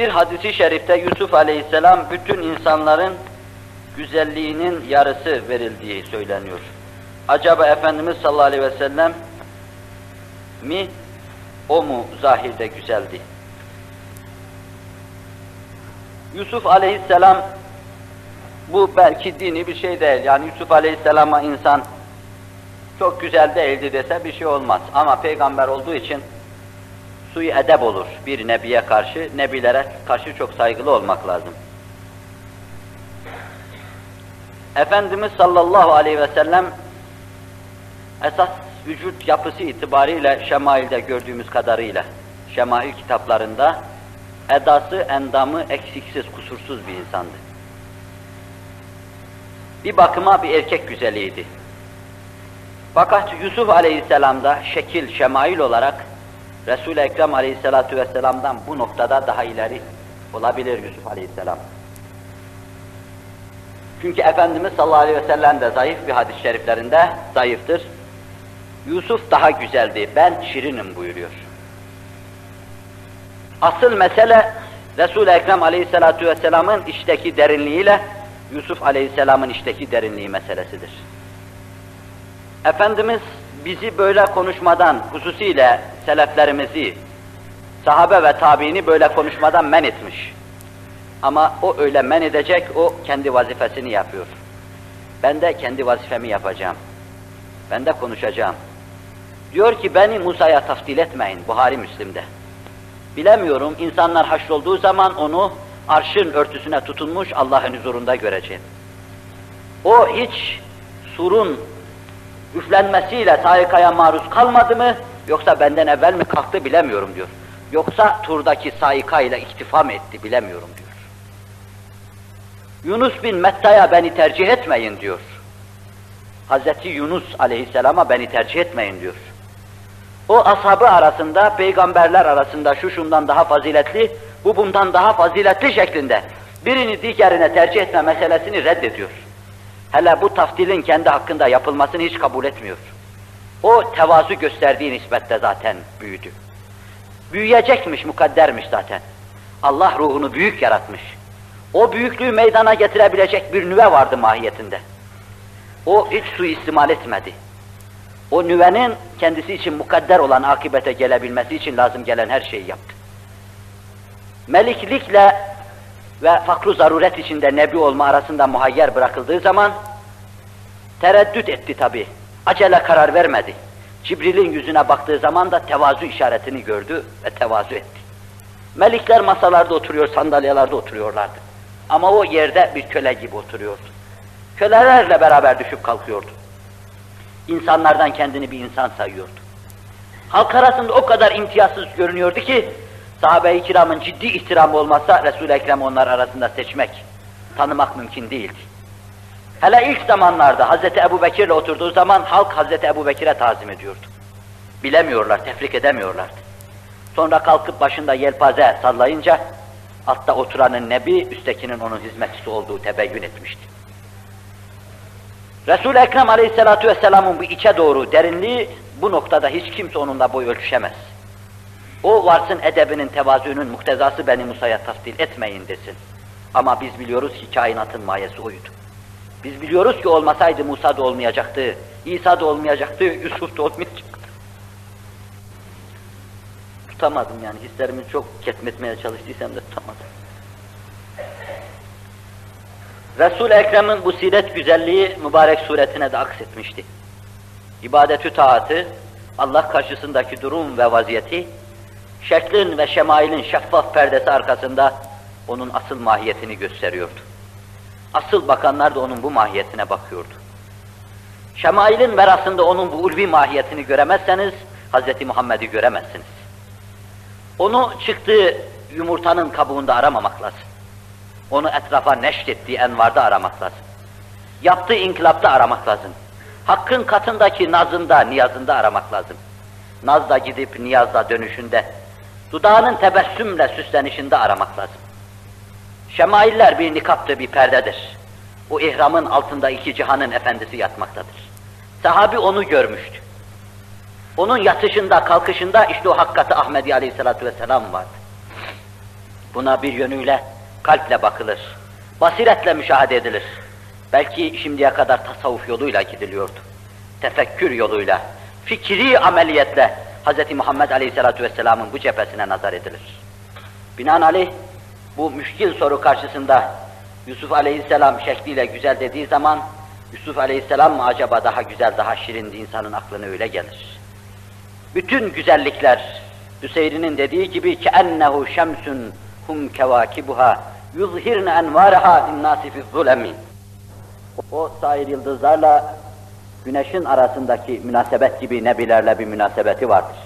Bir hadisi şerifte Yusuf aleyhisselam bütün insanların güzelliğinin yarısı verildiği söyleniyor. Acaba Efendimiz sallallahu aleyhi ve sellem mi o mu zahirde güzeldi? Yusuf aleyhisselam bu belki dini bir şey değil. Yani Yusuf aleyhisselama insan çok güzel değildi dese bir şey olmaz. Ama peygamber olduğu için suyu edep olur bir nebiye karşı. Nebilere karşı çok saygılı olmak lazım. Efendimiz sallallahu aleyhi ve sellem esas vücut yapısı itibariyle şemailde gördüğümüz kadarıyla şemail kitaplarında edası, endamı eksiksiz, kusursuz bir insandı. Bir bakıma bir erkek güzeliydi. Fakat Yusuf aleyhisselamda şekil, şemail olarak Resul-i Ekrem aleyhissalatu vesselam'dan bu noktada daha ileri olabilir Yusuf aleyhisselam. Çünkü Efendimiz sallallahu aleyhi ve sellem de zayıf bir hadis-i şeriflerinde zayıftır. Yusuf daha güzeldi, ben şirinim buyuruyor. Asıl mesele Resul-i Ekrem aleyhissalatu vesselamın içteki derinliğiyle Yusuf aleyhisselamın içteki derinliği meselesidir. Efendimiz bizi böyle konuşmadan, hususiyle seleflerimizi, sahabe ve tabiini böyle konuşmadan men etmiş. Ama o öyle men edecek, o kendi vazifesini yapıyor. Ben de kendi vazifemi yapacağım. Ben de konuşacağım. Diyor ki beni Musa'ya taftil etmeyin, Buhari Müslim'de. Bilemiyorum, insanlar haşrolduğu zaman onu arşın örtüsüne tutunmuş Allah'ın huzurunda göreceğim. O hiç surun üflenmesiyle saikaya maruz kalmadı mı, yoksa benden evvel mi kalktı bilemiyorum diyor. Yoksa turdaki saika ile iktifa mı etti bilemiyorum diyor. Yunus bin Metta'ya beni tercih etmeyin diyor. Hazreti Yunus aleyhisselama beni tercih etmeyin diyor. O ashabı arasında, peygamberler arasında şu şundan daha faziletli, bu bundan daha faziletli şeklinde birini diğerine tercih etme meselesini reddediyor. Hele bu taftilin kendi hakkında yapılmasını hiç kabul etmiyor. O tevazu gösterdiği nispette zaten büyüdü. Büyüyecekmiş, mukaddermiş zaten. Allah ruhunu büyük yaratmış. O büyüklüğü meydana getirebilecek bir nüve vardı mahiyetinde. O hiç suistimal etmedi. O nüvenin kendisi için mukadder olan akibete gelebilmesi için lazım gelen her şeyi yaptı. Meliklikle ve fakru zaruret içinde nebi olma arasında muhayyer bırakıldığı zaman tereddüt etti tabi. Acele karar vermedi. Cibril'in yüzüne baktığı zaman da tevazu işaretini gördü ve tevazu etti. Melikler masalarda oturuyor, sandalyelerde oturuyorlardı. Ama o yerde bir köle gibi oturuyordu. Kölelerle beraber düşüp kalkıyordu. İnsanlardan kendini bir insan sayıyordu. Halk arasında o kadar imtiyazsız görünüyordu ki, sahabe-i kiramın ciddi ihtiramı olmazsa Resul-i Ekrem onlar arasında seçmek, tanımak mümkün değildi. Hele ilk zamanlarda Hazreti Ebu Bekir'le oturduğu zaman halk Hazreti Ebu Bekir'e tazim ediyordu. Bilemiyorlar, tefrik edemiyorlardı. Sonra kalkıp başında yelpaze sallayınca, altta oturanın nebi, üsttekinin onun hizmetçisi olduğu tebeyyün etmişti. Resul-i Ekrem aleyhissalatu vesselamın bu içe doğru derinliği, bu noktada hiç kimse onunla boy ölçüşemez. O varsın edebinin, tevazuunun muktezası beni Musa'ya taftil etmeyin desin. Ama biz biliyoruz ki kainatın mayesi oydu. Biz biliyoruz ki olmasaydı Musa da olmayacaktı, İsa da olmayacaktı, Yusuf da olmayacaktı. Tutamadım yani, hislerimi çok ketmetmeye çalıştıysam da tutamadım. Resul-i Ekrem'in bu siret güzelliği mübarek suretine de aksetmişti. İbadetü taatı, Allah karşısındaki durum ve vaziyeti, şeklin ve şemailin şeffaf perdesi arkasında onun asıl mahiyetini gösteriyordu. Asıl bakanlar da onun bu mahiyetine bakıyordu. Şemailin verasında onun bu ulvi mahiyetini göremezseniz, Hz. Muhammed'i göremezsiniz. Onu çıktığı yumurtanın kabuğunda aramamak lazım. Onu etrafa neşrettiği envarda aramak lazım. Yaptığı inkılapta aramak lazım. Hakkın katındaki nazında, niyazında aramak lazım. Nazda gidip niyazda dönüşünde, dudağının tebessümle süslenişinde aramak lazım. Şemailler bir nikaptır, bir perdedir. O ihramın altında iki cihanın efendisi yatmaktadır. Sahabi onu görmüştü. Onun yatışında, kalkışında işte o hakikati Ahmedi Aleyhisselatü Vesselam vardı. Buna bir yönüyle kalple bakılır, basiretle müşahede edilir. Belki şimdiye kadar tasavvuf yoluyla gidiliyordu. Tefekkür yoluyla, fikri ameliyetle Hz. Muhammed Aleyhisselatü Vesselam'ın bu cephesine nazar edilir. Binaenaleyh bu müşkil soru karşısında Yusuf Aleyhisselam şekliyle güzel dediği zaman Yusuf Aleyhisselam mı acaba daha güzel, daha şirindi insanın aklına öyle gelir. Bütün güzellikler Hüseyin'in dediği gibi ki ennehu şemsun hum kevakibuha yuzhirne envaraha linnâsi fi zulemi. O sair yıldızlarla güneşin arasındaki münasebet gibi nebilerle bir münasebeti vardır.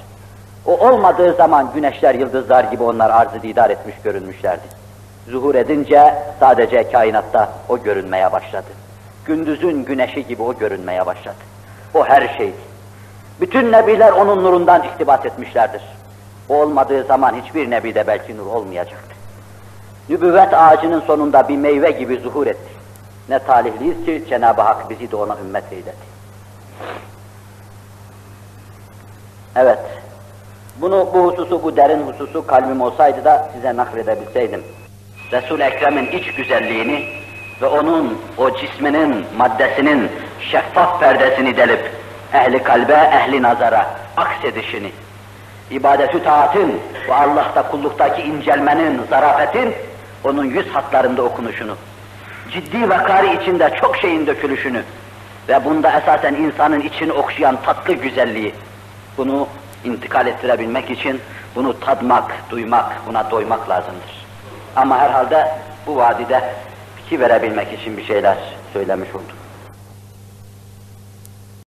O olmadığı zaman güneşler, yıldızlar gibi onlar arz-ı didar etmiş görünmüşlerdi. Zuhur edince sadece kainatta o görünmeye başladı. Gündüzün güneşi gibi o görünmeye başladı. O her şeydi. Bütün nebiler onun nurundan iktibas etmişlerdir. O olmadığı zaman hiçbir nebide belki nur olmayacaktı. Nübüvvet ağacının sonunda bir meyve gibi zuhur etti. Ne talihliyiz ki Cenab-ı Hak bizi de ona ümmet eyledi. Evet, bunu bu hususu, bu derin hususu kalbim olsaydı da size nakledebilseydim. Resul-i Ekrem'in iç güzelliğini ve onun o cisminin, maddesinin şeffaf perdesini delip ehli kalbe, ehli nazara aksedişini, ibadetü taatın ve Allah'ta kulluktaki incelmenin, zarafetin onun yüz hatlarında okunuşunu, ciddi vakari içinde çok şeyin dökülüşünü ve bunda esasen insanın içini okşayan tatlı güzelliği, bunu intikal ettirebilmek için bunu tadmak, duymak, buna doymak lazımdır. Ama herhalde bu vadide fikir verebilmek için bir şeyler söylemiş olduk.